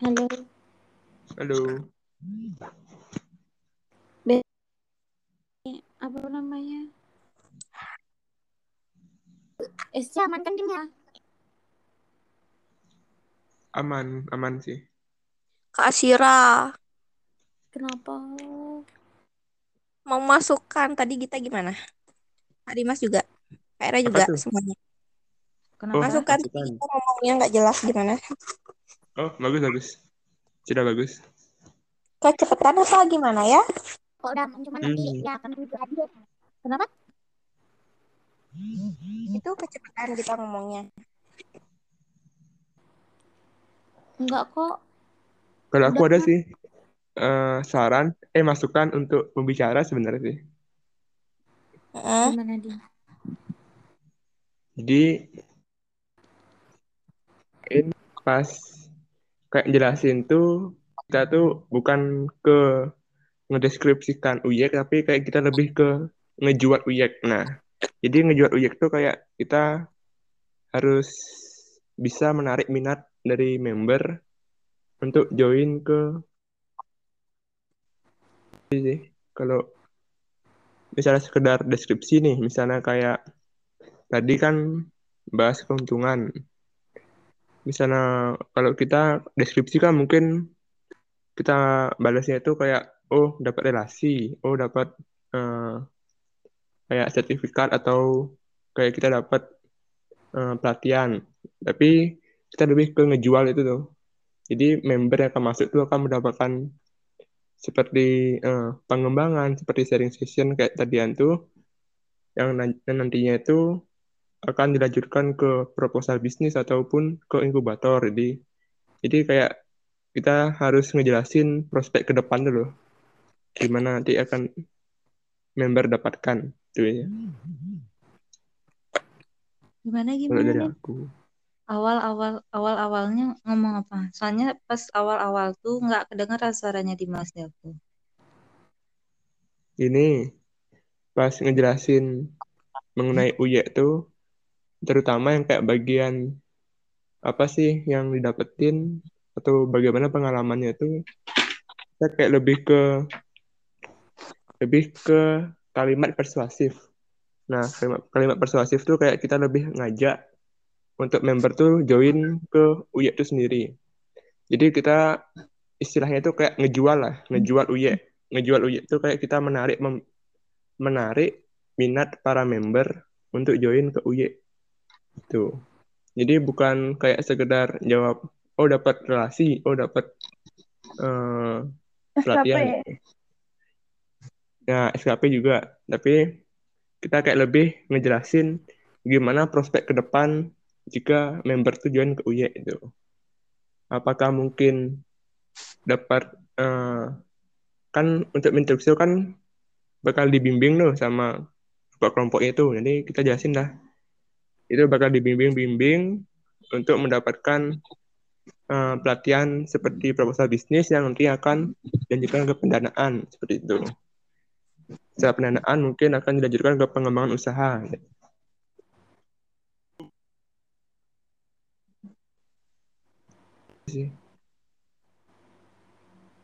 Halo. Halo. Be apa namanya? Esnya aman kan dia? Aman, aman sih. Kak Sira, Kenapa? mau masukkan tadi kita gimana? Kak Dimas juga, Kak Era juga, semuanya. Kenapa? Masukkan, masukkan. tadi kita ngomongnya nggak jelas gimana. Oh, bagus, bagus. Sudah bagus. Kecepatan apa gimana ya? Kok udah cuma nanti Hmm. ya akan aja. Kenapa? Itu kecepatan kita ngomongnya. Enggak kok. Kalau aku Udah ada kan? sih eh, saran, eh masukan untuk pembicara sebenarnya sih. Heeh. Gimana dia? Jadi in pas kayak jelasin tuh kita tuh bukan ke ngedeskripsikan uyek tapi kayak kita lebih ke ngejual uyek. Nah, jadi ngejual uyek tuh kayak kita harus bisa menarik minat dari member untuk join ke sih kalau misalnya sekedar deskripsi nih, misalnya kayak tadi kan bahas keuntungan. Misalnya kalau kita deskripsi kan mungkin kita balasnya itu kayak oh dapat relasi, oh dapat eh, kayak sertifikat atau kayak kita dapat eh, pelatihan. Tapi kita lebih ke ngejual itu tuh. Jadi member yang akan masuk tuh akan mendapatkan seperti eh, pengembangan, seperti sharing session kayak tadian tuh yang nantinya itu akan dilanjutkan ke proposal bisnis ataupun ke inkubator. Jadi, jadi kayak kita harus ngejelasin prospek ke depan dulu, gimana nanti akan member dapatkan, itu ya. Gimana gimana dari aku. Awal-awal awal-awalnya ngomong apa? Soalnya pas awal-awal tuh nggak kedengeran suaranya di aku. Ini pas ngejelasin mengenai UY tuh, terutama yang kayak bagian apa sih yang didapetin atau bagaimana pengalamannya tuh, kita kayak lebih ke lebih ke kalimat persuasif. Nah, kalimat, kalimat persuasif tuh kayak kita lebih ngajak untuk member tuh join ke UY itu sendiri. Jadi kita istilahnya itu kayak ngejual lah, ngejual UY. Ngejual UY itu kayak kita menarik mem- menarik minat para member untuk join ke UY. Itu. Jadi bukan kayak sekedar jawab, oh dapat relasi, oh dapat eh, pelatihan. Nah, SKP juga. Tapi kita kayak lebih ngejelasin gimana prospek ke depan jika member tuh join ke UY itu. Apakah mungkin dapat eh, kan untuk interview kan bakal dibimbing tuh sama kelompoknya itu. Jadi kita jelasin dah. Itu bakal dibimbing-bimbing untuk mendapatkan eh, pelatihan seperti proposal bisnis yang nanti akan dilanjutkan ke pendanaan seperti itu. Setelah pendanaan mungkin akan dilanjutkan ke pengembangan usaha. Sih.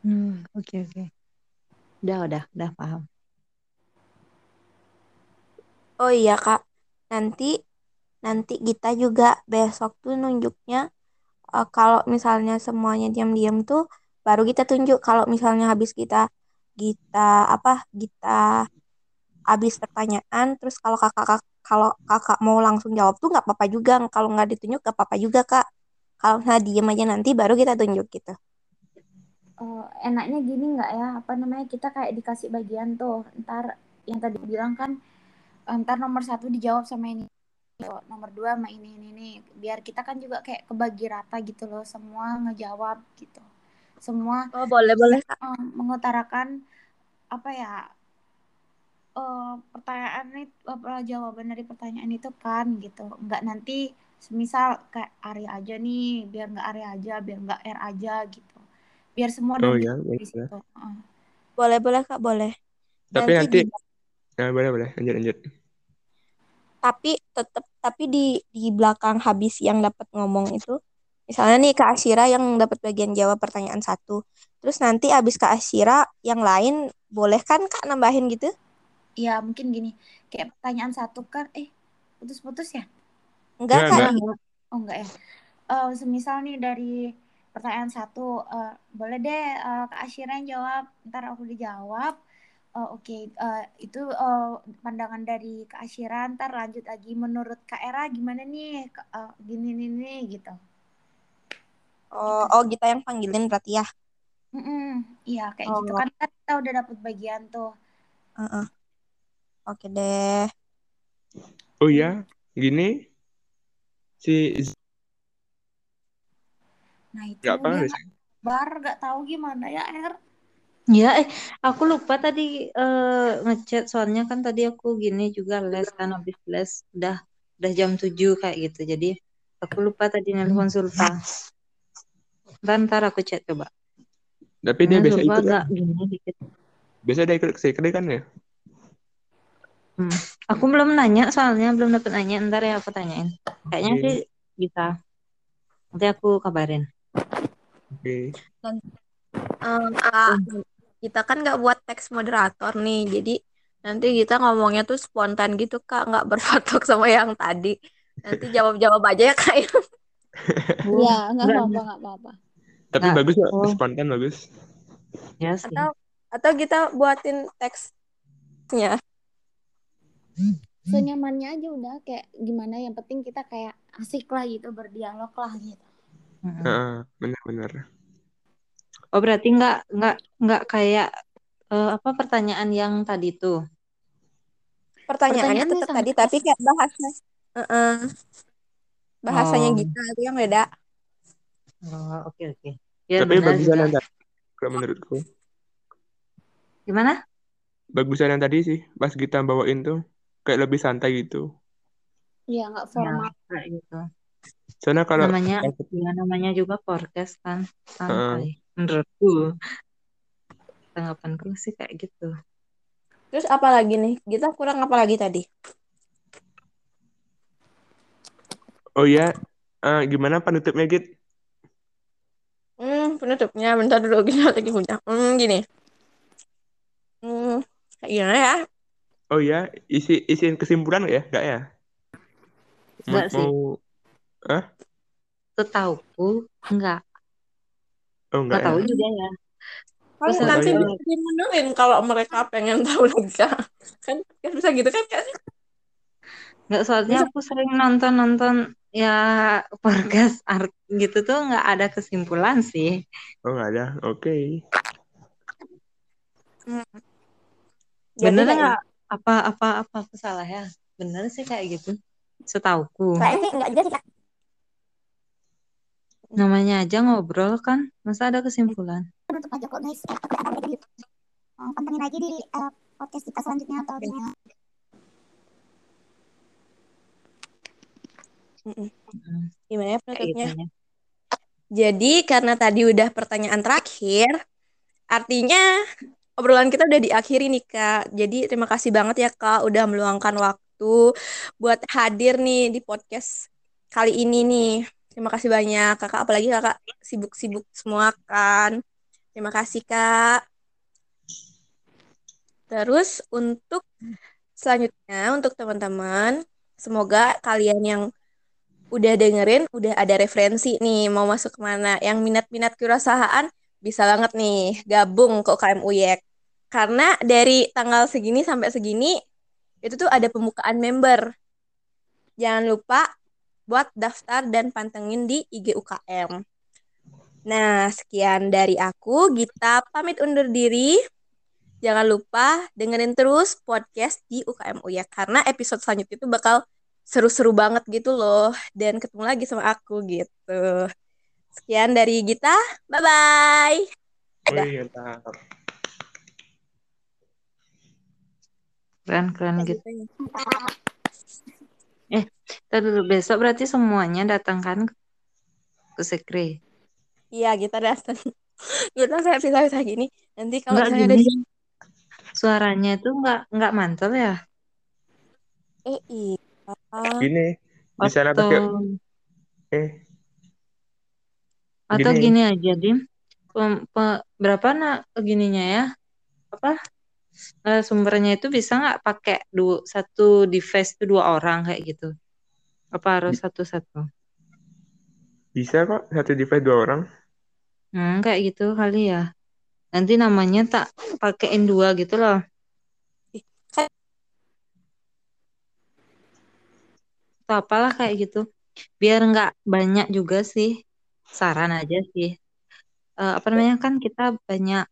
Hmm, oke oke. Udah udah udah paham. Oh iya Kak, nanti nanti kita juga besok tuh nunjuknya eh, kalau misalnya semuanya diam-diam tuh baru kita tunjuk kalau misalnya habis kita kita apa kita habis pertanyaan terus kalau kakak kalau kakak mau langsung jawab tuh nggak apa-apa juga kalau nggak ditunjuk nggak apa-apa juga Kak kalau nggak diem aja nanti baru kita tunjuk gitu Eh, enaknya gini nggak ya? Apa namanya? Kita kayak dikasih bagian tuh. Ntar yang tadi bilang kan, eh, ntar nomor satu dijawab sama ini. Oh, nomor dua sama ini ini ini. Biar kita kan juga kayak kebagi rata gitu loh. Semua ngejawab gitu. Semua oh boleh boleh Kak eh, mengutarakan apa ya? eh pertanyaan itu apa jawaban dari pertanyaan itu kan gitu. Nggak nanti semisal kayak Arya aja nih, biar nggak Arya aja, biar nggak R aja gitu. Biar semua Oh ya, di ya. situ. Heeh. boleh boleh Kak boleh Tapi nanti nanti, ya boleh boleh, lanjut lanjut. Tapi tetap tapi di di belakang habis yang dapat ngomong itu Misalnya nih Kak Asyira yang dapat bagian jawab pertanyaan satu. Terus nanti abis Kak Asyira yang lain boleh kan Kak nambahin gitu? Iya mungkin gini kayak pertanyaan satu kan eh putus-putus ya? Enggak enggak. Oh enggak ya. Eh semisal nih dari pertanyaan satu eh, boleh deh eh, Kak Asyira yang jawab ntar aku dijawab. Eh, Oke eh, itu eh, pandangan dari Kak Asyira ntar lanjut lagi menurut Kak Era gimana nih eh, gini nih nih gitu. Oh, oh kita yang panggilin berarti ya. Mm-mm, Iya kayak gitu Oh. kan Kan kita udah dapet bagian tuh. Heeh. Oke deh. Oh ya, gini si Nah itu dia deh. nggak bar nggak tahu gimana ya Er. Ya, eh, aku lupa tadi eh, ngechat soalnya kan tadi aku gini juga les kan habis les udah udah jam 7 kayak gitu. Jadi aku lupa tadi nelpon Sulfa. Ntar, ntar aku chat coba. Tapi dia Karena biasa ikut kan? agak gini dikit. Biasa dia ikut sekre kan ya? Hmm. Aku belum nanya soalnya belum dapet nanya. Ntar ya aku tanyain. Kayaknya Oke. sih bisa. Nanti aku kabarin. Oke. Em, Kak, kita kan nggak buat teks moderator nih, jadi nanti kita ngomongnya tuh spontan gitu Kak, nggak berpatok sama yang tadi. Nanti jawab-jawab aja ya Kak. ya. Iya nggak Nggak, apa-apa nggak apa-apa. Tapi nggak. bagus kok, Oh, spontan bagus. ya sih. Atau atau kita buatin teksnya. Senyamannya aja udah kayak gimana yang penting kita kayak asik lah gitu berdialog lah gitu. Mm-mm. Heeh, benar-benar. Oh berarti nggak nggak nggak kayak eh, apa pertanyaan yang tadi tuh. Pertanyaannya Pertanyaannya tetap tadi, tapi kayak bahasa, Heeh. bahasanya Oh, kita itu yang beda. oh, oke oke. Ya Tapi benar bagusan juga. yang tadi, kalau menurutku. Gimana? Bagusan yang tadi sih, pas kita bawain tuh, kayak lebih santai gitu. Iya nggak Ya formal. kayak gitu. Soalnya kalau Namanya pas- ya namanya juga podcast kan Heeh. santai. Menurutku, tanggapanku sih kayak gitu. Terus apa lagi nih? Kita kurang apa lagi tadi? Oh ya, eh, gimana penutupnya Git? Hmm, penutupnya bentar dulu kita lagi punya. Hmm, gini. Hmm, kayak gimana ya? Oh ya, isi isiin kesimpulan ya? Nggak ya? Mau, Enggak sih. mau, ah? Setauku enggak. Oh Enggak nggak ya? tahu juga ya. Kan Terus Oh, nanti iya. bisa dimenangin kalau mereka pengen tahu lagi. Kan kan bisa gitu kan Kak? Enggak soalnya Bisa. aku sering nonton-nonton ya podcast art gitu tuh enggak ada kesimpulan sih. Oh nggak ada. Oke. Hmm, berarti Bener kayak enggak? Apa apa apa aku salah ya? Bener sih kayak gitu. Setauku. Kayaknya sih enggak juga sih Kak. Namanya aja ngobrol kan, masa ada kesimpulan? Penutup aja kok guys. Ada gitu. Oh, pantengin aja di eh, podcast kita selanjutnya atau gimana. Gimana penutupnya? ya. Jadi karena tadi udah pertanyaan terakhir, artinya obrolan kita udah diakhiri nih Kak. Jadi terima kasih banget ya Kak udah meluangkan waktu buat hadir nih di podcast kali ini nih. Terima kasih banyak Kakak, apalagi Kakak sibuk-sibuk semua kan. Terima kasih Kak. Terus untuk selanjutnya untuk teman-teman, semoga kalian yang udah dengerin, udah ada referensi nih mau masuk ke mana. Yang minat-minat kewirausahaan bisa banget nih gabung ke UKM UYEK. Karena dari tanggal segini sampai segini itu tuh ada pembukaan member. Jangan lupa buat daftar dan pantengin di IG UKM. Nah, sekian dari aku. Gita pamit undur diri. Jangan lupa dengerin terus podcast di UKM UYEK karena episode selanjutnya itu bakal seru-seru banget gitu loh dan ketemu lagi sama aku gitu. Sekian dari Gita. Bye bye. Udah. Wih, mantap. Keren-keren Kayak gitu. Ntar dulu besok berarti semuanya datang kan ke sekre. Iya, kita datang. Kita saya pisah-pisah gini. Nanti kalau Enggak misalnya ada. Suaranya itu enggak enggak mantap ya? eh iya. Gini, di sana pakai Atau eh Atau Gini. gini aja, Dim. Pem- pe- berapa nak gininya ya? Apa? Eh, sumbernya itu bisa nggak pakai dua satu device itu dua orang kayak gitu? Apa harus satu-satu? Bisa kok satu device dua orang. Hmm, kayak gitu kali ya. Nanti namanya tak pakein dua gitu loh. Atau apalah kayak gitu. Biar nggak banyak juga sih. Saran aja sih. Eh, apa namanya kan kita banyak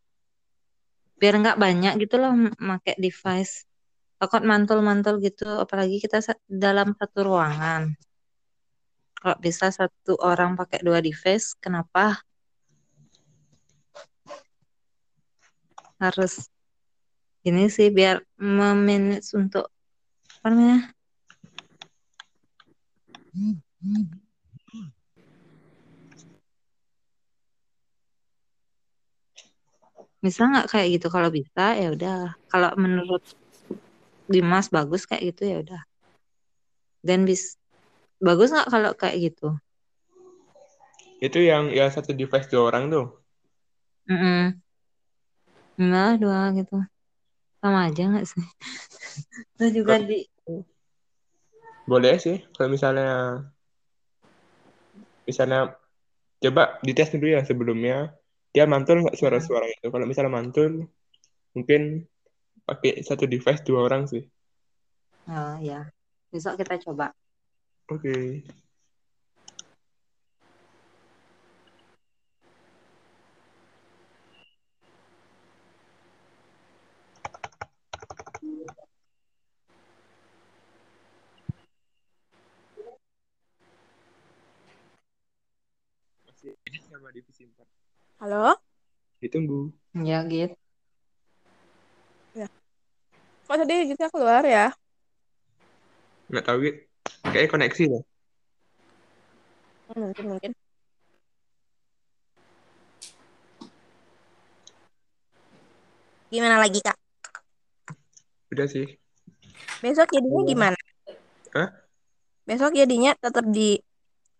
biar nggak banyak gitu loh pakai device. Takut mantul-mantul gitu, apalagi kita dalam satu ruangan. Kalau bisa satu orang pakai dua device, kenapa harus ini sih biar memanage untuk apa namanya? Bisa nggak kayak gitu? Kalau bisa ya udah. Kalau menurut Dimas bagus kayak gitu ya udah. Dan bis bagus nggak kalau kayak gitu? Itu yang yang satu device dua orang tuh. Mm-mm. Enggak dua gitu. Sama aja nggak sih? Itu juga di Boleh sih kalau misalnya misalnya coba dites dulu ya sebelumnya dia mantul nggak suara-suara itu. Kalau misalnya mantul mungkin pakai satu device dua orang sih. oh ya. Besok kita coba. Oke. Masih edit sama divisi 4. Halo? Ditunggu. Ya gitu. Kok tadi kita keluar ya? Nggak tahu gitu. Kayaknya koneksi deh. Hmm, Mungkin, mungkin. Gimana lagi, Kak? Udah sih. Besok jadinya Iya. gimana? Hah? Besok jadinya tetap di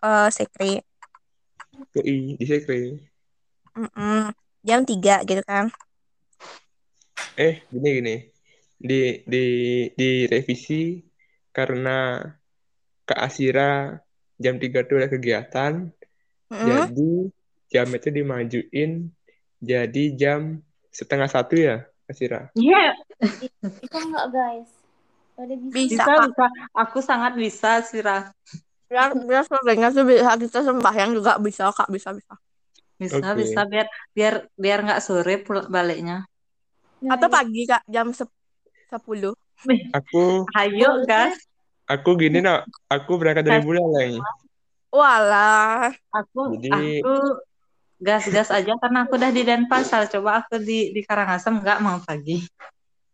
eh sekre. Ke I, di sekre. Mm-mm. Jam 3 gitu kan. Eh, gini gini. Di di di revisi karena Kak Asira jam 3 tuh ada kegiatan, Mm-mm. jadi jam itu dimajuin jadi jam setengah satu ya, Asira. Iya, Bisa nggak guys? Bisa. Bisa, bisa. Aku sangat bisa sih, Ra. Biar biar sebenarnya tuh bisa kita sembahyang juga bisa, Kak. Bisa, bisa. Bisa Oke. bisa biar biar biar nggak sore pulang baliknya. Atau pagi, Kak, jam 10. Aku Ayo, gas. aku gini nak, aku berangkat dari Buleleng. Walah. Aku Jadi- aku gas-gas aja karena aku udah di Denpasar. Coba aku di di Karangasem nggak mau pagi.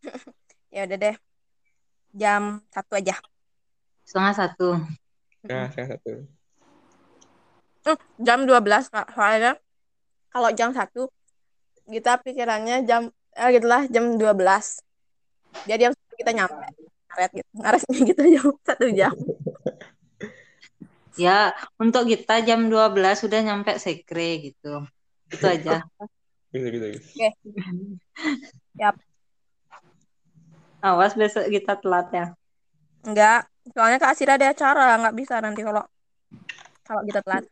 Ya udah deh. Jam 1 aja. Setengah satu. Nah, salah satu. Hmm, jam 12, Kak. Soalnya kalau jam 1 kita pikirannya jam eh gitulah jam 12. Jadi 1 kita nyampe. Ngaret gitu. Ngaretnya gitu jam 1 jam. Ya, untuk kita jam 12 sudah nyampe sekre gitu. Itu aja. Gitu gitu. gitu. Yap. Awas besok kita telat ya. Enggak. Soalnya Kak Asira ada acara, nggak bisa nanti kalau kalau kita telat.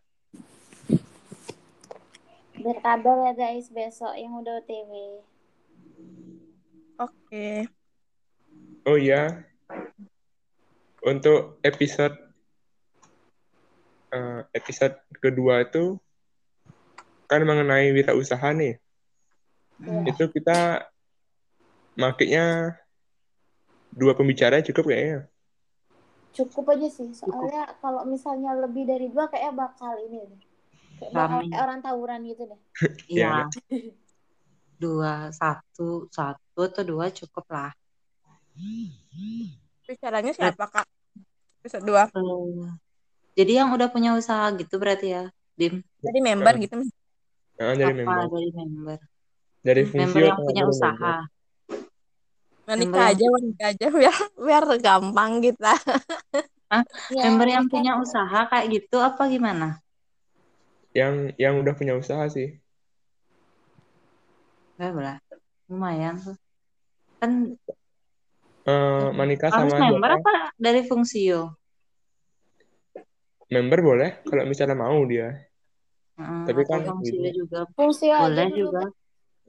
Berkabar ya guys besok yang udah OTW. Oke. Oh iya, untuk episode eh, episode kedua itu kan mengenai wirausaha nih. Iya. Itu kita makanya dua pembicara cukup kayaknya. Cukup aja sih. Soalnya kalau misalnya lebih dari dua kayaknya bakal ini deh. Kayak bakal kayak orang tawuran gitu deh. Ya. Iya. Dua, satu, satu atau dua cukup lah. Bicaranya siapa, Kak? Episode 2. Eh, jadi yang udah punya usaha gitu berarti ya, Dim? Jadi member gitu. Nah, dari Apa member, dari member? dari fungsi Member yang atau punya usaha. Nah, Member nikah yang- aja, nikah aja biar biar gampang kita. Ya, Member yang kan punya usaha kayak gitu apa gimana? yang yang udah punya usaha sih. Berapa lah? Lumayan tuh. Kan Eh, Manika harus sama member apa dari Fungsio? member boleh kalau misalnya mau dia. Heeh, Tapi kan Fungsio ini juga Fungsi aja boleh juga.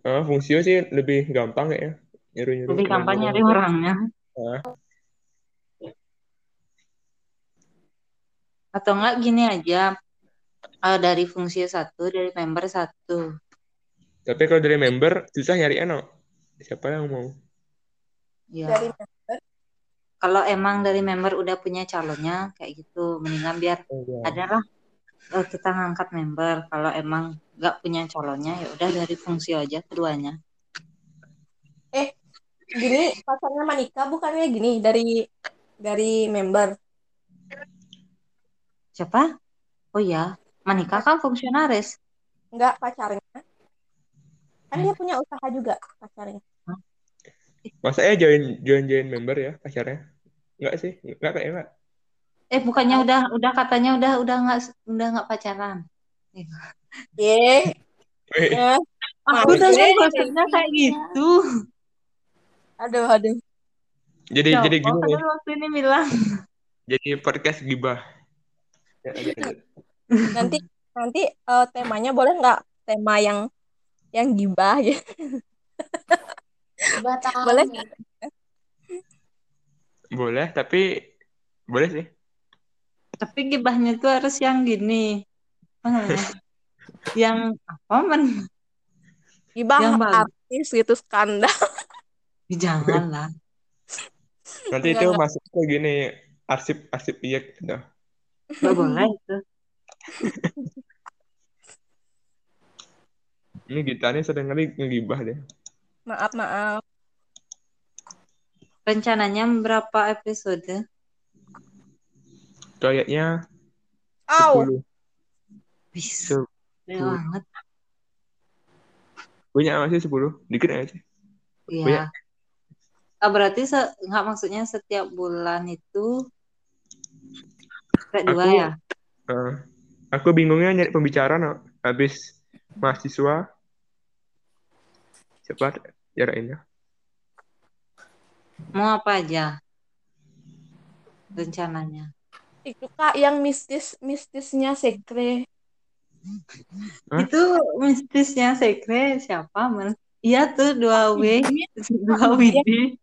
eh, fungsio sih lebih gampang ya nyuruh-nyuruh Lebih gampang nyari orangnya. Ah, Atau enggak gini aja. eh, dari Fungsio satu, dari member satu. tapi kalau dari member susah nyari no. Siapa yang mau? Ya. Dari member. Kalau emang dari member udah punya calonnya kayak gitu, mendingan biar Oh, iya. adalah eh, kita ngangkat member. Kalau emang nggak punya calonnya ya udah dari Fungsio aja keduanya. Eh, gini pacarnya Manika bukannya gini dari dari member. Siapa? Oh ya, Manika kan fungsionaris. Enggak pacarnya. Kan dia punya usaha juga pacarnya. Masa ya join join join member ya pacarnya? Enggak sih, enggak kayak enggak. Eh bukannya udah udah katanya udah udah nggak udah nggak pacaran. Ye. Wih, Eh, Aku sih? maksudnya kayak gitu. aduh aduh. jadi Siapa jadi gini kan waktu ini bilang. jadi podcast gibah. Ya, lanjut. Nanti nanti eh, temanya boleh nggak tema yang yang gibah ya? Boleh Boleh, tapi boleh sih. Tapi gibahnya tuh harus yang gini. Yang apa men? Gibah Yang bagus. artis gitu skandal. Jangan lah. Nanti Enggak, itu enggak. masuk ke gini arsip arsip iya gitu. Nggak boleh itu. Ini Gita nih sering kali ngegibah deh. Maaf maaf. Rencananya berapa episode? Kayaknya Au. 10. Bisa. Banget. Banyak nggak sih 10? Dikit aja sih. Iya. Ah, berarti se- nggak maksudnya setiap bulan itu kayak dua ya? Eh, aku bingungnya nyari pembicara no. Habis mahasiswa cepat jarainnya. Mau apa aja rencananya? Itu kak yang mistis mistisnya sekre. Hah? Itu mistisnya sekre siapa men? Iya tuh dua W, dua Widi.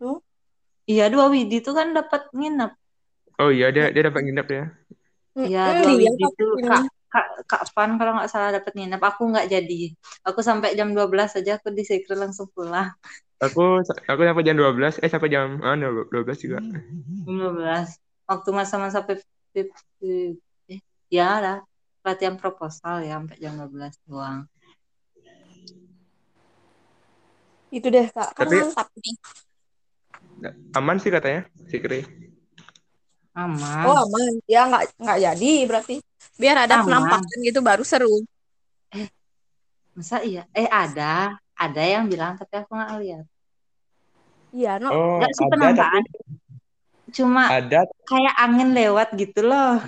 Tuh. Iya dua Widi tuh kan dapat nginep. Oh iya dia dia dapat nginep ya. Iya dua iya, Widi tuh kak kak kak Fan kalau nggak salah dapat nginep. Aku nggak jadi. Aku sampai jam 12 aja aku di sekre langsung pulang. Aku aku sampai jam 12, eh sampai jam ah, 12 juga. 15 waktu masa-masa eh, ya lah latihan proposal ya sampai jam 12 doang Itu deh kak. Kan Tapi- mantap nih. Aman sih katanya, Kri. Aman Oh aman. Ya nggak nggak jadi berarti. Biar ada Aman. penampakan gitu baru seru. masa iya eh ada ada yang bilang tapi aku nggak lihat Iya no. Oh, nggak sih ada penampakan tapi cuma ada kayak angin lewat gitu loh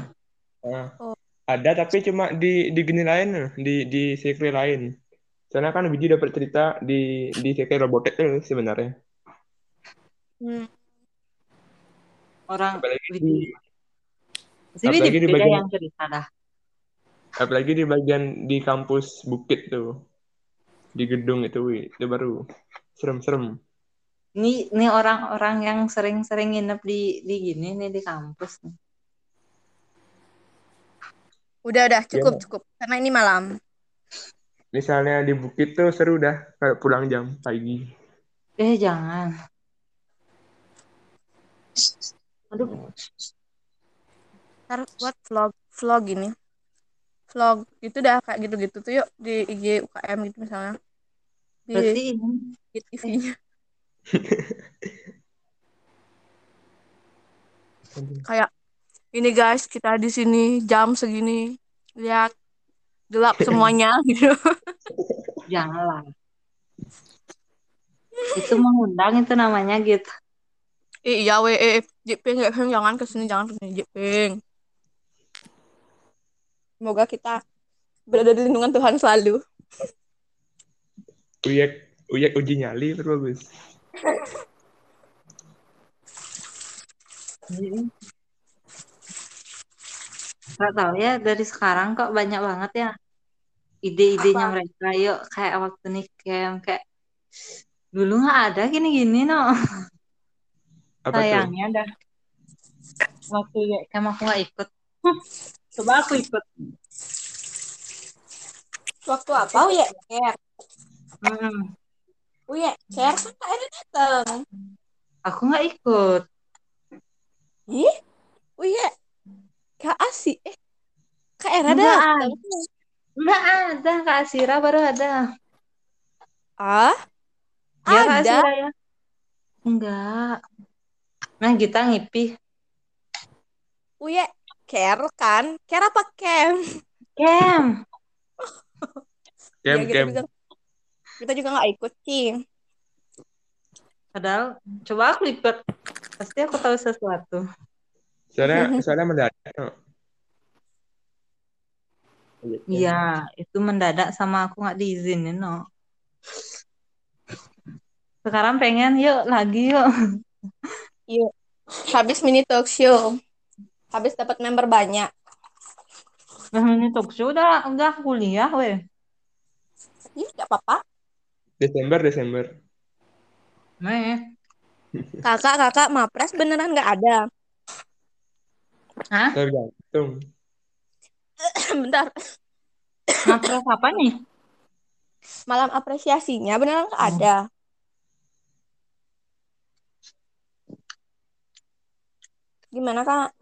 ah, Oh. ada tapi cuma di di gini lain di di sekre lain. Soalnya kan Biji dapat cerita di di sekre robotek tuh sebenarnya. Hmm. Orang Apalagi di apalagi di beda bagian- yang cerita dah apalagi di bagian di kampus Bukit tuh. Di gedung itu, wih, itu baru serem-serem. ini ini orang-orang yang sering-sering nginep di di gini nih di kampus nih. Udah udah cukup Iya. cukup. Karena ini malam. Misalnya di Bukit tuh seru dah kayak pulang jam pagi. eh jangan aduh Ntar buat vlog vlog ini. Vlog itu udah kayak gitu-gitu tuh yuk di IG UKM gitu misalnya. Di berarti TV-nya. Kayak ini guys, kita di sini jam segini. Lihat gelap semuanya gitu. Janganlah. Itu mengundang itu namanya gitu. Eh, iya we, eh, Jepeng, Jepeng, jangan ke sini, jangan ke sini, Jepeng. Semoga kita berada di lindungan Tuhan selalu. Uyek, uyek uji nyali bagus. Jadi, Gak tahu ya dari sekarang kok banyak banget ya ide-idenya mereka. Yuk kayak waktu nih camp kayak dulu nggak ada gini-gini no. Apa tuh? Sayangnya dah waktu ya camp aku nggak ikut. Coba aku ikut. Waktu apa Uye? Care. Hmm, Uye, care kan Kak Era datang. aku nggak ikut. Ih, Uye. Kak Asi. Eh, Kak Era Enggak datang. Nggak ada Kak Asira baru ada. Ah, Ya Kak ada. Asira ya. Enggak. Nah kita ngipi. Uye, care kan? Care apa Cam? Camp. Kem, Iya, kita kem. juga kita juga nggak ikut sih. Padahal coba aku ikut. Pasti aku tahu sesuatu. Soalnya, soalnya mendadak. Iya, itu mendadak sama aku nggak diizinin, no. Sekarang pengen yuk lagi yuk. Yuk, habis mini talk show. Habis dapat member banyak. Nah, ini talk show udah udah kuliah, weh. Ih, nggak apa-apa. Desember, Desember. Nih. Kakak, kakak, Mapres beneran nggak ada. Hah? Tergantung. Bentar, Mapres apa nih? malam apresiasinya beneran nggak ada. Gimana kak?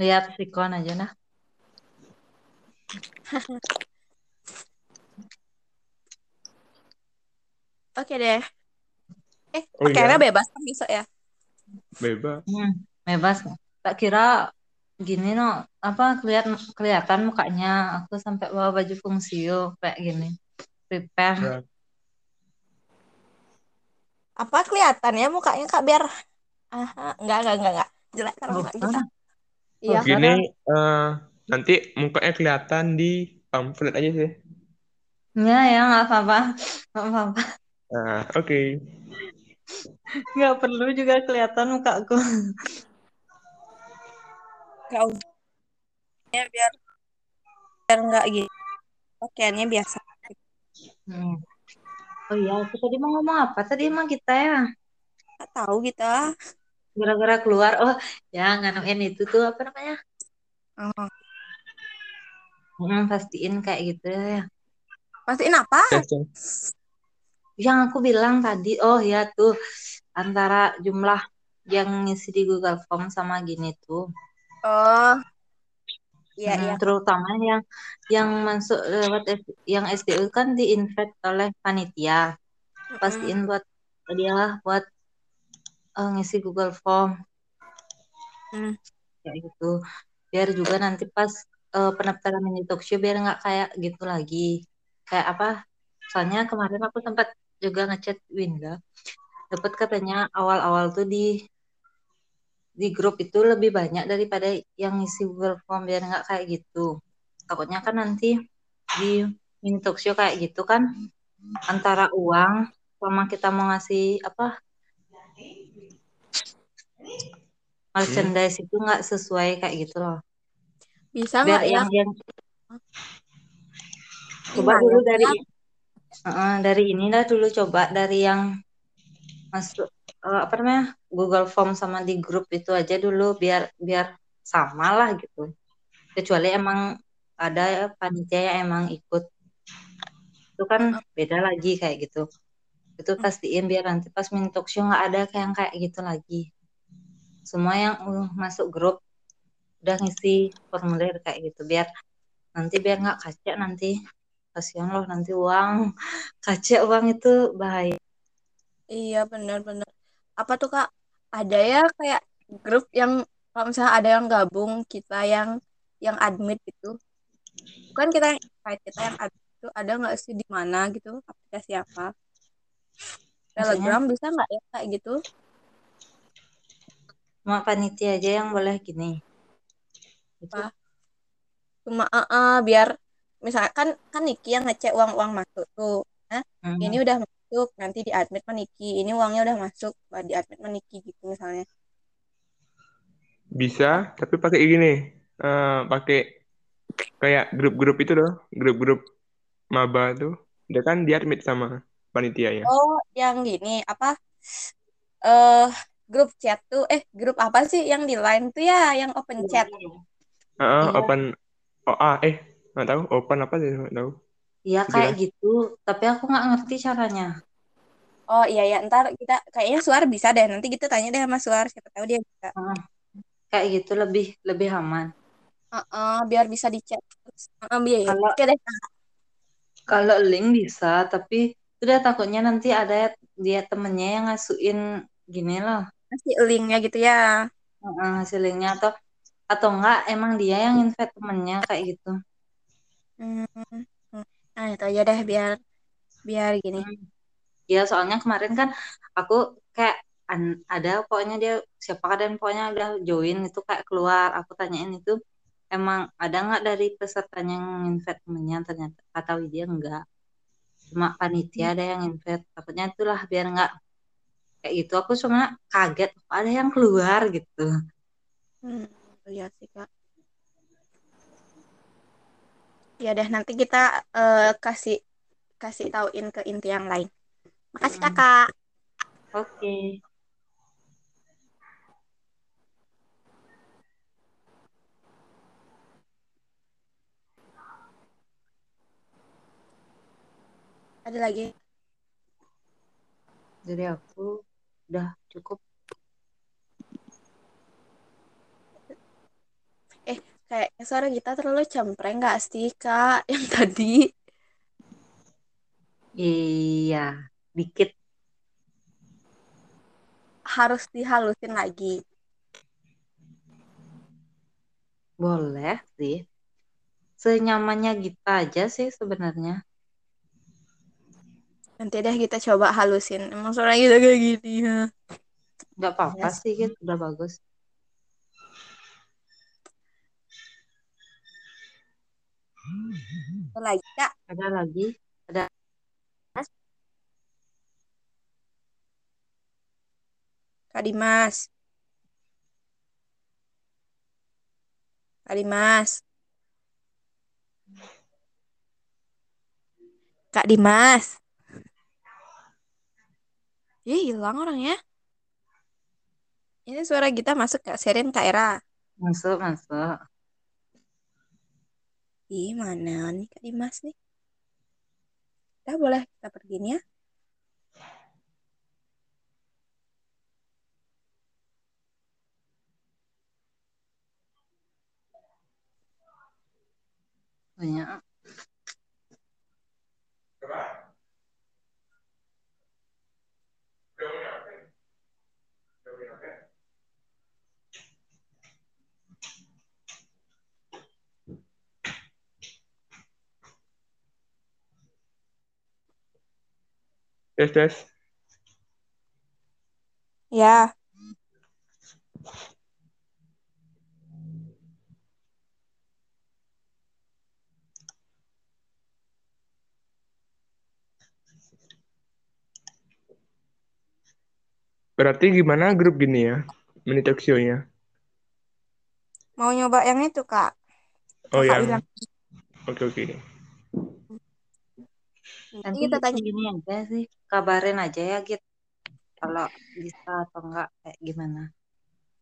Lihat sikon aja nah. Oke deh. Eh, Oh iya. bebas kan besok ya? Bebas. Hmm, bebas. Tak kira gini no, apa kelihatan kelihatan mukanya. Aku sampai bawa baju fungsio kayak gini. Prepare. Ya. Apa kelihatannya mukanya kak biar Aha, enggak, enggak, enggak, enggak. Jelek kan Oh, muka kita. ah. Iya. Oh, Gini, eh, nanti mukanya kelihatan di pamflet aja sih. Ya, ya, nggak apa-apa. Nggak apa-apa. Nah, oke. Nggak perlu juga kelihatan mukaku. Enggak usah. Ya, biar biar enggak gitu. Pakaiannya biasa. Hmm. Oh iya, aku tadi mau ngomong apa? Tadi emang kita ya. Enggak tahu kita. Gara-gara keluar, oh ya nganuin itu tuh apa namanya? Oh. Hmm, pastiin kayak gitu ya. Pastiin apa? Tes. Yang aku bilang tadi, oh ya tuh antara jumlah yang ngisi di Google Form sama gini tuh. Oh. Iya, Hmm, iya. terutama yang yang masuk lewat yang SDU kan diinvite oleh panitia. Pastiin buat dia buat eh, ngisi Google Form Hmm. kayak gitu. Biar juga nanti pas eh, pendaftaran mini talk show biar nggak kayak gitu lagi. Kayak apa? Soalnya kemarin aku sempat juga ngechat Winda. Dapat katanya awal-awal tuh di di grup itu lebih banyak daripada yang ngisi Google Form biar nggak kayak gitu. Takutnya kan nanti di mini talk show kayak gitu kan antara uang sama kita mau ngasih apa merchandise itu nggak sesuai kayak gitu loh. Bisa nggak ya? yang yang coba Gimana dulu dari? Heeh, dari ini dah dulu coba dari yang masuk eh, apa namanya Google Form sama di grup itu aja dulu biar biar sama lah gitu. Kecuali emang ada panitia yang emang ikut itu kan beda lagi kayak gitu. Itu pastiin biar nanti pas mini talk show nggak ada kayak yang kayak gitu lagi. Semua yang uh, masuk grup udah ngisi formulir kayak gitu biar nanti biar nggak kacak nanti kasihan loh nanti uang kacak uang itu bahaya Iya, benar-benar. Apa tuh kak? Ada ya kayak grup yang kalau misalnya ada yang gabung kita yang yang admit gitu. Bukan kita yang kita yang admit itu ada nggak sih di mana gitu? Aplikasi apa? Telegram bisa nggak ya kayak gitu? Cuma panitia aja yang boleh gini itu Apa? cuma uh, uh, biar misalkan kan kan Niki yang ngecek uang uang masuk tuh nah Hmm. ini udah masuk nanti di admit sama Niki ini uangnya udah masuk di admit sama Niki gitu misalnya Bisa, tapi pakai gini. eh, pakai kayak grup-grup itu loh, grup-grup maba tuh. Dia kan diadmit sama panitianya. oh yang gini apa eh grup chat tuh eh grup apa sih yang di line tuh ya yang open chat Heeh, Iya. open oh ah eh nggak tahu open apa sih nggak tahu. Iya kayak gitu, tapi aku nggak ngerti caranya. oh iya ya ntar kita kayaknya Suar bisa deh nanti kita tanya deh sama Suar siapa tahu dia bisa Heeh. Kayak gitu lebih lebih aman. Heeh, biar bisa dicek terus Heeh, biar Kalau- oke deh Kalau link bisa, tapi udah takutnya nanti ada dia temennya yang ngasuin gini loh, kasih linknya gitu ya ngasih linknya atau atau enggak emang dia yang invite temennya kayak gitu. Hmm. hmm. Nah, itu aja deh biar biar gini. Ya soalnya kemarin kan aku kayak an- ada pokoknya dia siapa dan pokoknya udah join itu kayak keluar aku tanyain itu emang ada nggak dari pesertanya yang invite temennya ternyata kata dia enggak cuma panitia ada yang invite takutnya itulah biar nggak kayak gitu aku cuma kaget ada yang keluar gitu Hmm, lihat sih Kak. Ya deh nanti kita eh, kasih kasih tauin ke inti yang lain. Makasih Hmm. Kakak. oke Ada lagi? jadi aku udah cukup Kayaknya suara kita terlalu cempreng nggak sih Kak yang tadi? iya dikit Harus dihalusin lagi. boleh sih senyamannya kita aja sih sebenarnya Nanti deh kita coba halusin. Emang suara kita kayak gini ya. nggak apa-apa Yes. sih gitu udah bagus Ada lagi Kak? ada lagi Kak Dimas. Kak Dimas. Kak Dimas. Ih, hilang orangnya. Ini suara kita masuk Kak Serin Kak Era. masuk masuk Ih, mana nih Kak Dimas nih? Kita boleh kita pergi nih ya? banyak Tes tes. Ya. Berarti gimana grup gini ya? Talk show-nya. Mau nyoba yang itu Kak? Oh yang bilang. oke oke. Nanti nanti kita tanya. gini aja sih kabarin aja ya gitu kalau bisa atau enggak kayak gimana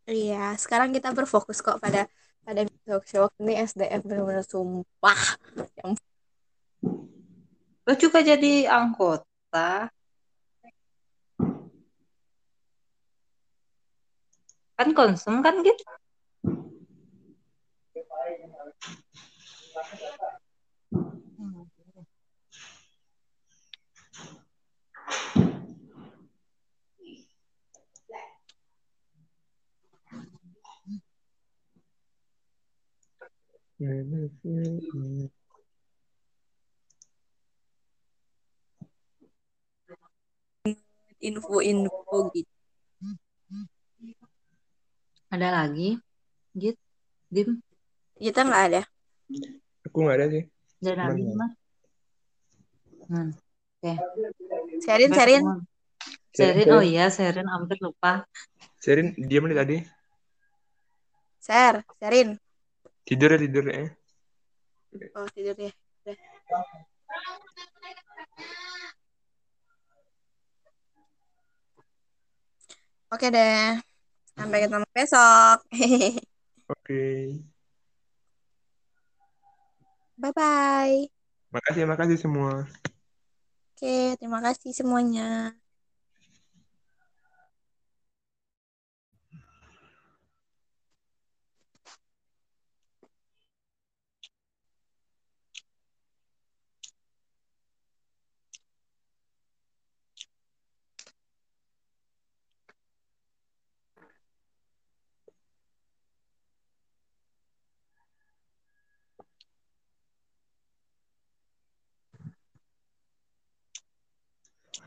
Iya, sekarang kita berfokus kok pada pada talk show ini SDM benar-benar sumpah. Yang lo juga jadi anggota kan konsum kan gitu info-info gitu. ada lagi gitu dim Kita nggak ada. Aku nggak ada sih. Abi ya. mah. Hmm. Oke. Ketemu. Sherin, Sherin, oh iya, Sherin hampir lupa. Sherin diam nih tadi. Sher, Sherin. Tidur ya tidur ya. Oh, tidur ya. Udah. Oke deh. Sampai ketemu besok. Oke. Bye-bye. Makasih makasih semua. Oke, terima kasih semuanya.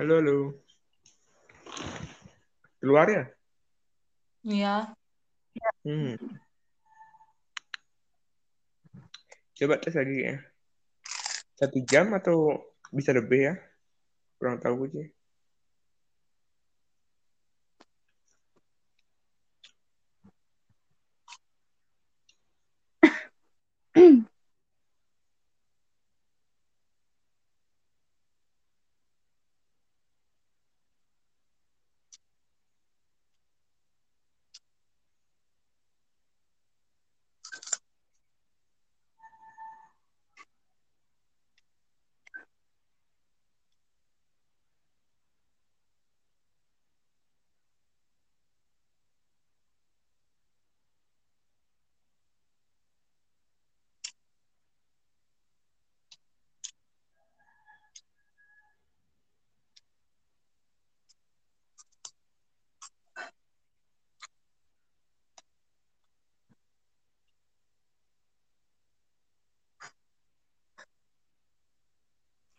Halo halo. Keluar ya? Iya. Hmm. Coba tes lagi ya. Satu jam atau bisa lebih ya? Kurang tahu sih.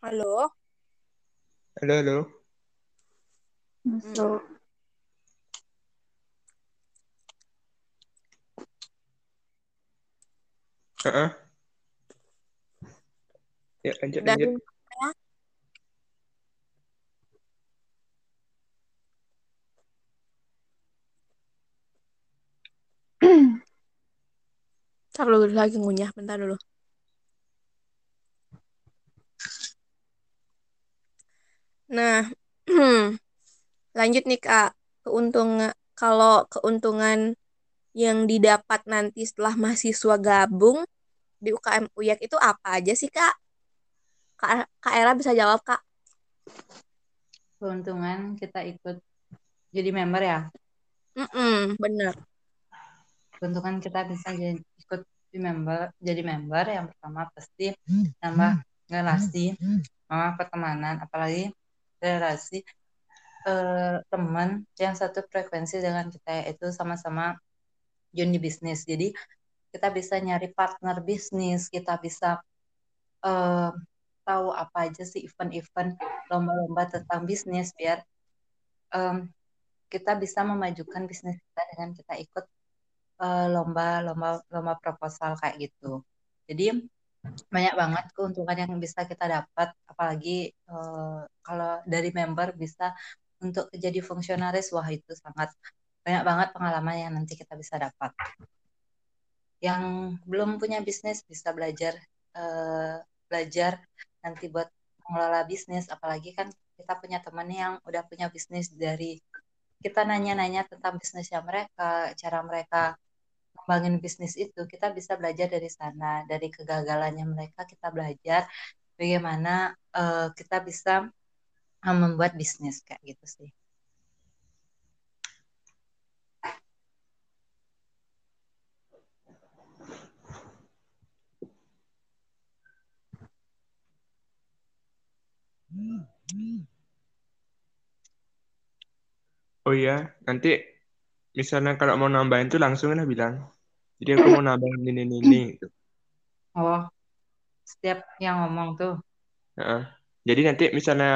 Halo. Halo halo. Masuk. Heeh. Ya lanjut lanjut. ya. Ntar dulu lagi ngunyah, bentar dulu. Nah, lanjut nih Kak. Keuntungan kalau keuntungan yang didapat nanti setelah mahasiswa gabung di UKM UYAK itu apa aja sih Kak? Kak, Kak Era bisa jawab Kak? Keuntungan kita ikut jadi member ya. Mm-mm, bener. Keuntungan kita bisa jadi ikut di member, jadi member yang pertama pasti nambah relasi, sama pertemanan, apalagi relasi eh, teman yang satu frekuensi dengan kita yaitu sama-sama join bisnis. Jadi kita bisa nyari partner bisnis, kita bisa eh, tahu apa aja sih event-event lomba-lomba tentang bisnis biar em, kita bisa memajukan bisnis kita dengan kita ikut eh, lomba-lomba lomba proposal kayak gitu. Jadi banyak banget keuntungan yang bisa kita dapat, apalagi eh, kalau dari member bisa untuk jadi fungsionaris, wah itu sangat banyak banget pengalaman yang nanti kita bisa dapat. Yang belum punya bisnis bisa belajar eh, belajar nanti buat mengelola bisnis, apalagi kan kita punya teman yang udah punya bisnis dari kita nanya-nanya tentang bisnisnya mereka, cara mereka ngembangin bisnis itu, kita bisa belajar dari sana, dari kegagalannya mereka kita belajar bagaimana eh, kita bisa eh, membuat bisnis kayak gitu sih. Oh iya, nanti misalnya kalau mau nambahin tuh langsung lah bilang. Jadi aku mau nambahin ini ini ini. gitu. Oh, setiap yang ngomong tuh, Heeh. Jadi nanti misalnya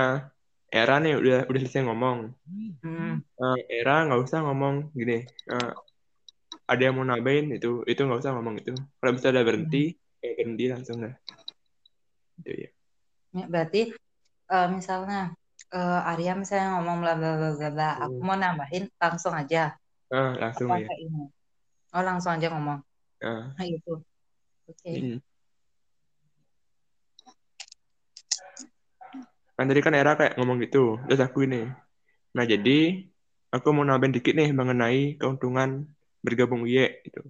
Era nih udah udah selesai ngomong. hmm, Eh, Era nggak usah ngomong gini. eh, ada yang mau nambahin itu itu nggak usah ngomong itu. Kalau misalnya udah berhenti, kayak ganti langsung lah itu ya Ya, berarti eh, misalnya eh, Arya misalnya ngomong bla bla bla bla bla, aku Hmm. mau nambahin langsung aja. Ah langsung Apa ya ini? Oh langsung aja ngomong. ah Nah gitu. Oke. mm. kan tadi kan era kayak ngomong gitu terus aku ini nah jadi aku mau nambahin dikit nih mengenai keuntungan bergabung UY gitu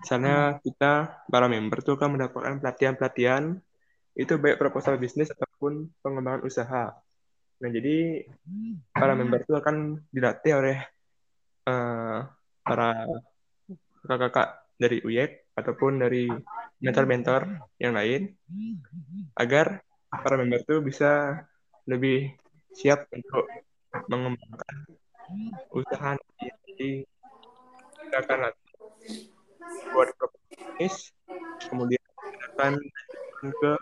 misalnya kita para member tuh kan mendapatkan pelatihan-pelatihan itu baik proposal bisnis ataupun pengembangan usaha nah jadi para member itu akan dilatih oleh eh, para kakak-kakak dari UYEK ataupun dari mentor-mentor yang lain agar para member itu bisa lebih siap untuk mengembangkan usaha nanti. Jadi kita akan latih buat bisnis, kemudian kita akan ke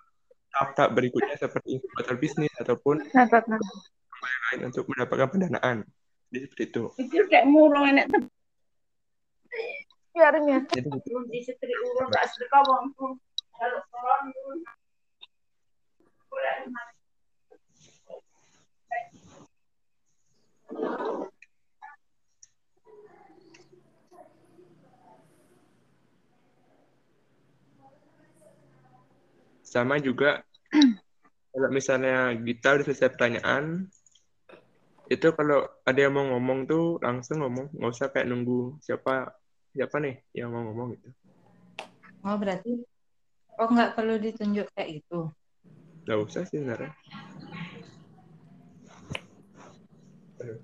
tahap-tahap berikutnya seperti inkubator bisnis ataupun Dapat yang lain untuk mendapatkan pendanaan. Jadi seperti itu. Itu kayak murung enek biarnya. Jadi gitu. Di setri urung gak sedekah bangku. Kalau orang sama juga kalau misalnya kita udah selesai pertanyaan itu kalau ada yang mau ngomong tuh langsung ngomong nggak usah kayak nunggu siapa siapa nih yang mau ngomong gitu Oh berarti oh nggak perlu ditunjuk kayak gitu. nggak usah sih sebenarnya Aduh.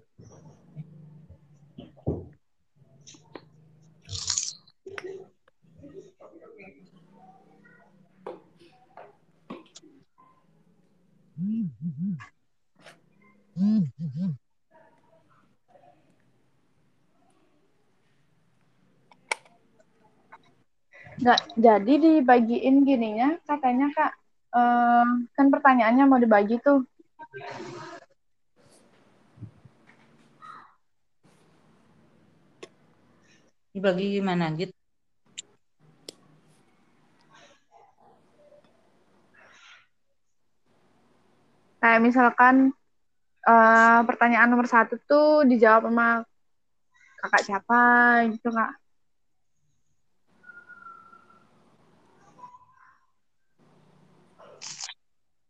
Nggak, jadi dibagiin gininya katanya kak. Eh, kan pertanyaannya mau dibagi tuh. Dibagi gimana gitu? kayak misalkan eh, pertanyaan nomor satu tuh dijawab sama kakak siapa gitu kak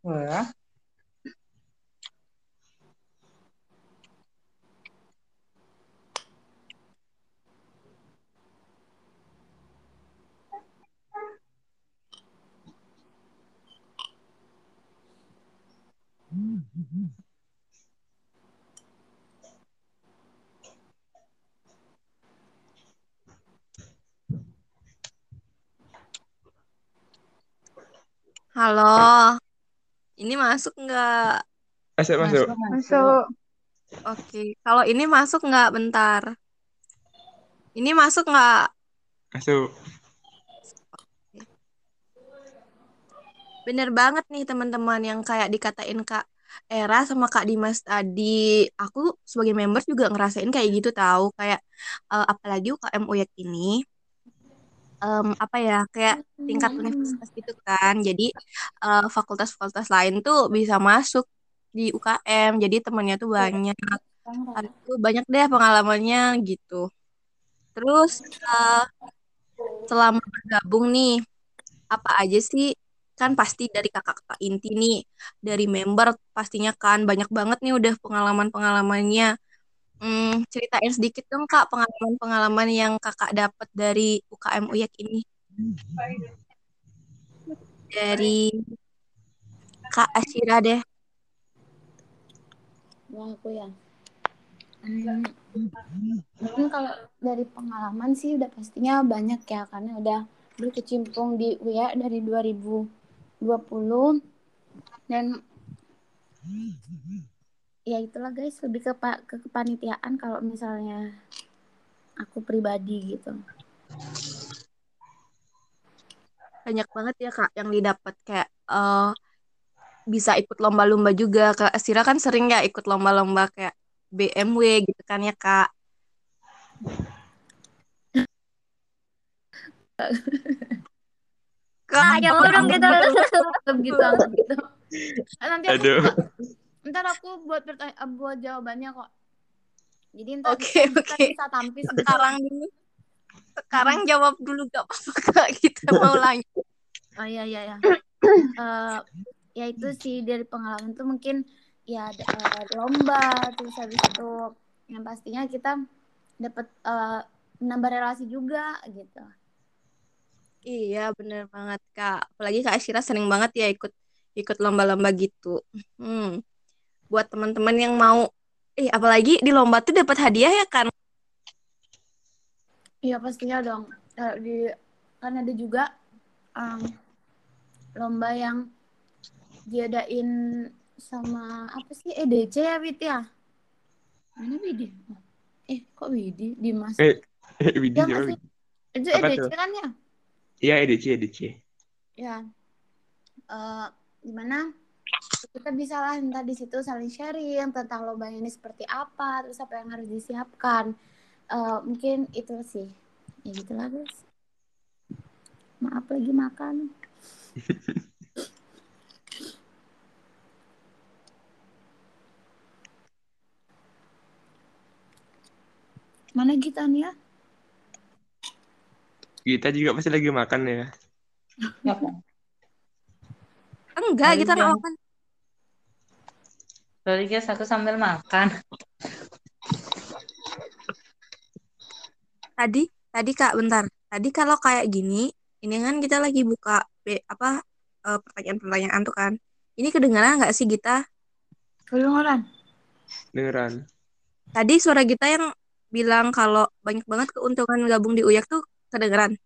Wah. Halo. Ini masuk nggak? Masuk, masuk. masuk Oke. Kalau ini masuk nggak? Bentar. Ini masuk nggak? Masuk. Bener banget nih teman-teman yang kayak dikatain Kak Era sama Kak Dimas tadi. Aku sebagai member juga ngerasain kayak gitu tahu. Kayak eh, apalagi UKM UYEK ini em, apa ya kayak tingkat universitas gitu kan. Jadi eh, fakultas-fakultas lain tuh bisa masuk di UKM. Jadi temannya tuh banyak. Habis itu banyak deh pengalamannya gitu. Terus eh, selama bergabung nih, apa aja sih? Kan pasti dari kakak-kakak inti nih, dari member pastinya kan banyak banget nih udah pengalaman-pengalamannya. Hmm, ceritain sedikit dong Kak pengalaman-pengalaman yang Kakak dapat dari UKM UYEK ini. Dari Kak Asyira deh. Wah, aku ya. Hmm, mungkin kalau dari pengalaman sih udah pastinya banyak ya karena udah berkecimpung di UIA dari 2020 dan ya itulah guys lebih ke ke kepanitiaan kalau misalnya aku pribadi gitu. Banyak banget ya Kak yang didapat kayak eh, bisa ikut lomba-lomba juga. Kak Asyira kan sering ya ikut lomba-lomba kayak BMW gitu kan ya Kak. Kak, Ayo dong gitu. Gitu, gitu. Nanti aku Aduh. Ntar aku buat pertanya- eh, buat jawabannya kok. Jadi ntar Oke, kita oke. bisa tampis gitu. sekarang ini sekarang jawab dulu gak apa-apa. Kita mau lanjut. Oh iya iya ya. Eh, ya itu sih dari pengalaman tuh mungkin ya ada eh, lomba terus habis itu yang pastinya kita dapat eh, menambah relasi juga gitu. Iya, bener banget Kak. Apalagi Kak Asyira sering banget ya ikut ikut lomba-lomba gitu. Hmm. Buat teman-teman yang mau eh apalagi di lomba tuh dapat hadiah ya kan? Iya pastinya dong. Kalau di kan ada juga em, lomba yang diadain sama apa sih EDC ya Wid ya? Mana Widi? Eh kok Widi? Dimas. Eh, eh, Widi Ya? Itu Apa EDC tuh? kan ya? Iya, EDC, EDC. Ya. Eh gimana? Kita bisa lah ntar di situ saling sharing tentang lomba ini seperti apa, terus apa yang harus disiapkan. Eh mungkin itu sih. Ya gitulah guys. Maaf lagi makan. Mana kita nih ya? Kita juga pasti lagi makan ya. Enggak, kita nggak makan. Sorry guys, aku sambil makan. Tadi, tadi Kak, bentar. Tadi kalau kayak gini, ini kan kita lagi buka apa eh, pertanyaan-pertanyaan tuh kan. Ini kedengaran nggak sih kita? Kedengeran. Beneran. Tadi suara kita yang bilang kalau banyak banget keuntungan gabung di Uyak tuh kedengeran.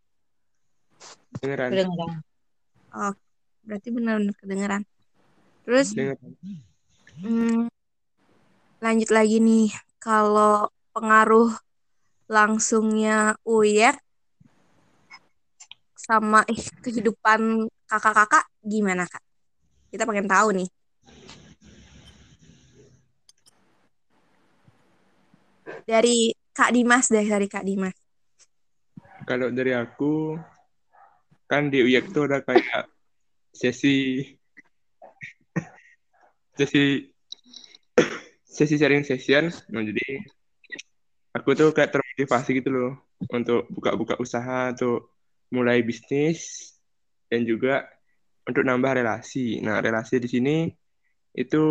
Kedengeran. Berarti benar-benar kedengeran. Terus Beneran. Hmm, lanjut lagi nih, kalau pengaruh langsungnya Uyek sama eh, kehidupan kakak-kakak gimana kak? Kita pengen tahu nih. Dari Kak Dimas deh, dari Kak Dimas. Kalau dari aku, kan di UYAK tuh ada kayak sesi sesi sesi sharing session. Nah, jadi aku tuh kayak termotivasi gitu loh untuk buka-buka usaha, untuk mulai bisnis dan juga untuk nambah relasi. Nah, relasi di sini itu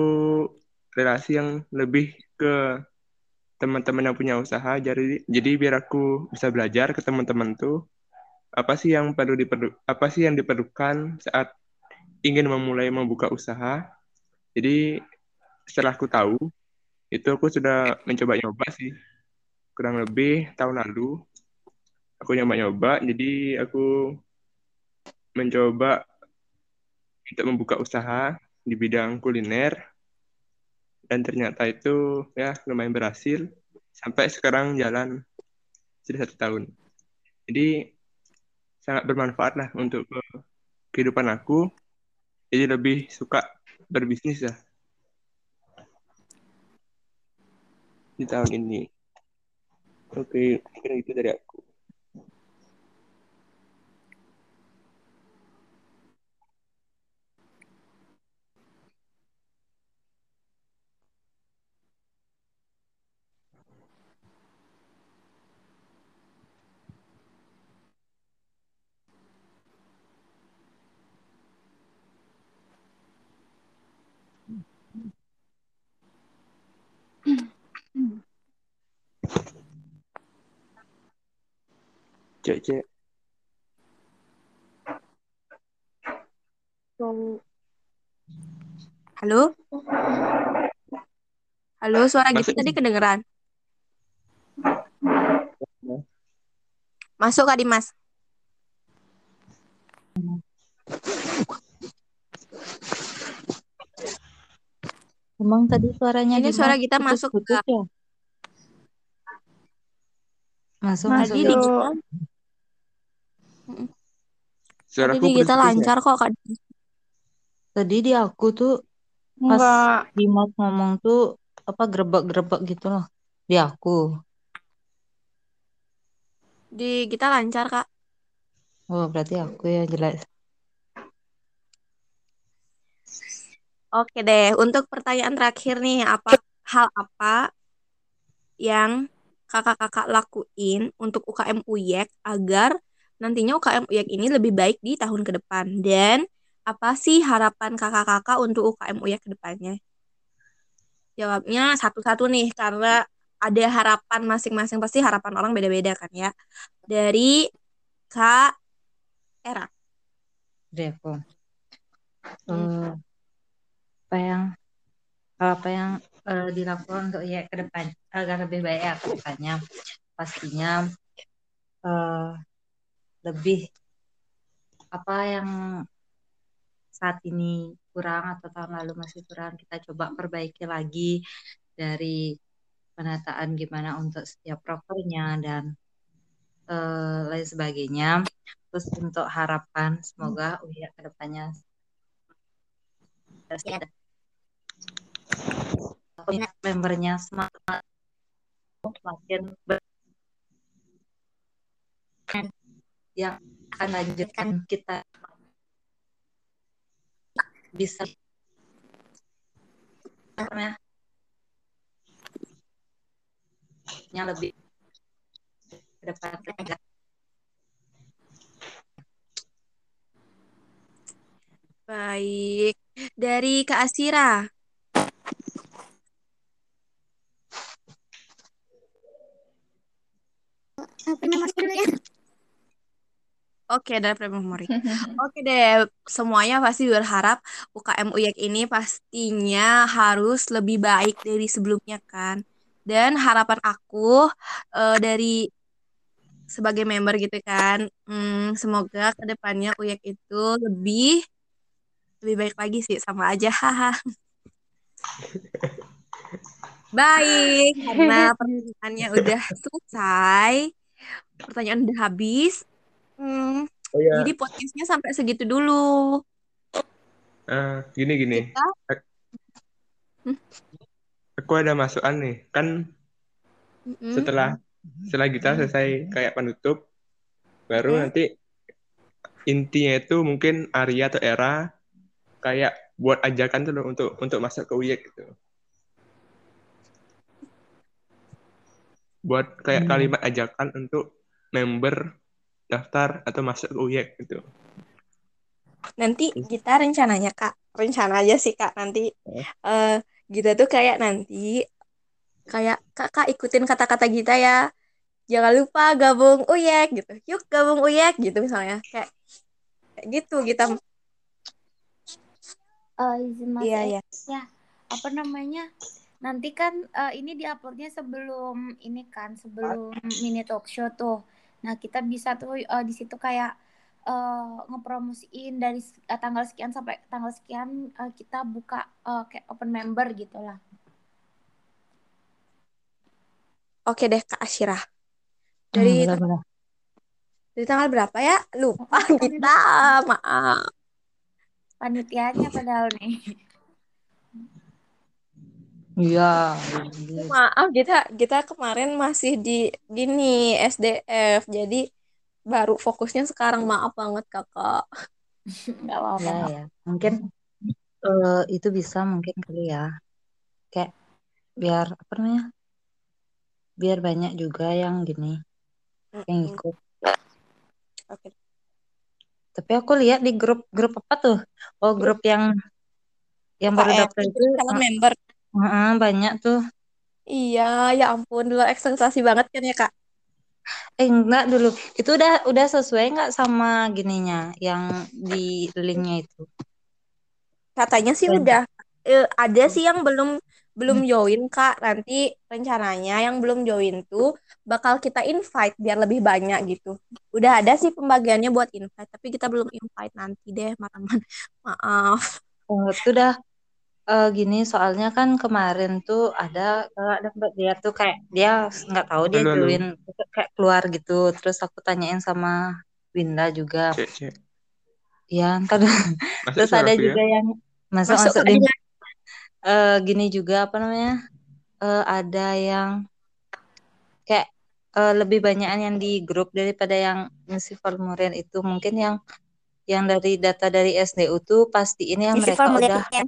relasi yang lebih ke teman-teman yang punya usaha. Jadi jadi biar aku bisa belajar ke teman-teman tuh apa sih yang perlu diperlu apa sih yang diperlukan saat ingin memulai membuka usaha. Jadi setelah aku tahu itu aku sudah mencoba-nyoba sih. Kurang lebih tahun lalu aku nyoba-nyoba. Jadi aku mencoba untuk membuka usaha di bidang kuliner. Dan ternyata itu ya lumayan berhasil sampai sekarang jalan sudah satu tahun. Jadi sangat bermanfaat lah untuk ke- kehidupan aku. Jadi lebih suka berbisnis ya? Di tahun ini. Oke mungkin itu dari aku cek cek Halo? Halo, suara gitu Masuk. tadi kedengeran. Masuk Kak Dimas. Emang tadi suaranya Ini Dimas suara kita masuk, putus-putus Kak. ya? Masuk, Masuk. Tadi masuk. di kita, jadi, Tadi kita lancar kok Kak. Tadi di aku tuh pas Enggak. Dimas ngomong tuh apa grebek-grebek gitu loh di aku. Di kita lancar Kak. Oh, berarti aku ya jelas. Oke deh, untuk pertanyaan terakhir nih, apa hal apa yang kakak-kakak lakuin untuk UKM Uyek agar nantinya UKM UYEK ini lebih baik di tahun ke depan? Dan apa sih harapan kakak-kakak untuk UKM UYEK ke depannya? Jawabnya satu-satu nih, karena ada harapan masing-masing, pasti harapan orang beda-beda kan ya. Dari Kak Era. Devo. Hmm. Eh, apa yang apa yang eh, dilakukan untuk ya ke depan agar lebih baik ya ke depannya pastinya eh, lebih apa yang saat ini kurang atau tahun lalu masih kurang kita coba perbaiki lagi dari penataan gimana untuk setiap prokernya dan eh, lain sebagainya. Terus untuk harapan semoga UIA ke depannya membernya semakin semakin ber- yang akan lanjutkan kita bisa karena yang lebih ke depan Baik. Dari Kak Asira. Mas dulu ya. Oke, dari Prima Memori. Oke deh, semuanya pasti berharap UKM UYEK ini pastinya harus lebih baik dari sebelumnya kan. Dan harapan aku eh, dari sebagai member gitu kan, hmm, semoga ke depannya UYEK itu lebih lebih baik lagi sih, sama aja, haha. Baik, karena pertanyaannya udah selesai, pertanyaan udah habis. Hmm, Oh ya, jadi podcastnya sampai segitu dulu. eh, gini gini. Kita Hmm. Aku ada masukan nih. Kan Mm-mm. setelah setelah kita selesai kayak penutup, baru Oke. nanti intinya itu mungkin Arya atau Era kayak buat ajakan tuh loh untuk untuk masuk ke UYEK gitu. Buat kayak Hmm. kalimat ajakan untuk member daftar atau masuk ke UYEK gitu. Nanti kita rencananya Kak, rencana aja sih Kak nanti Eh. kita tuh kayak nanti kayak Kakak ikutin kata-kata kita ya. Jangan lupa gabung UYEK gitu. Yuk gabung UYEK gitu misalnya. Kayak kayak gitu kita. Eh, izin Mas Iya, iya. ya apa namanya nanti kan eh, ini diuploadnya sebelum ini kan sebelum mini talk show tuh nah kita bisa tuh eh, di situ kayak eh, ngepromosiin dari eh, tanggal sekian sampai tanggal sekian eh, kita buka eh, kayak open member gitu lah Oke deh Kak Asyirah. Hmm, Dari benar-benar. dari tanggal berapa ya? Lupa kita. Maaf. panitianya padahal nih Iya. Maaf kita kita kemarin masih di gini SDF. Jadi baru fokusnya sekarang. Maaf banget Kakak. nggak apa-apa Ya ya. Mungkin eh, itu bisa mungkin kali ya. Kayak biar apa namanya? Biar banyak juga yang gini yang Mm-mm. ikut. Oke. Tapi aku lihat di grup grup apa tuh? Oh grup yang yang baru UKM, daftar itu itu calon member. Eh, banyak tuh. Iya, ya ampun, luar ekspektasi banget kan ya, Kak? Eh enggak dulu. Itu udah udah sesuai nggak sama gininya yang di linknya itu? Katanya sih udah. Eh, ada sih yang belum belum join, Kak. Nanti rencananya yang belum join tuh bakal kita invite biar lebih banyak gitu. Udah ada sih pembagiannya buat invite, tapi kita belum invite nanti deh, teman-teman. Maaf. eh, itu udah eh, gini soalnya kan kemarin tuh ada kakak dapat dia tuh kayak dia nggak tahu dia Halo, halo. join kayak keluar gitu. Terus aku tanyain sama Winda juga. Cek, cek. Ya, ntar. Masuk Terus ada ya. juga yang masuk Masuk masuk. Dina. Eh, gini juga apa namanya? Eh, ada yang kayak eh, lebih banyakan yang di grup daripada yang ngisi formulir itu. Mungkin yang yang dari data dari SDU tuh pasti ini yang Isi mereka udah formulirnya.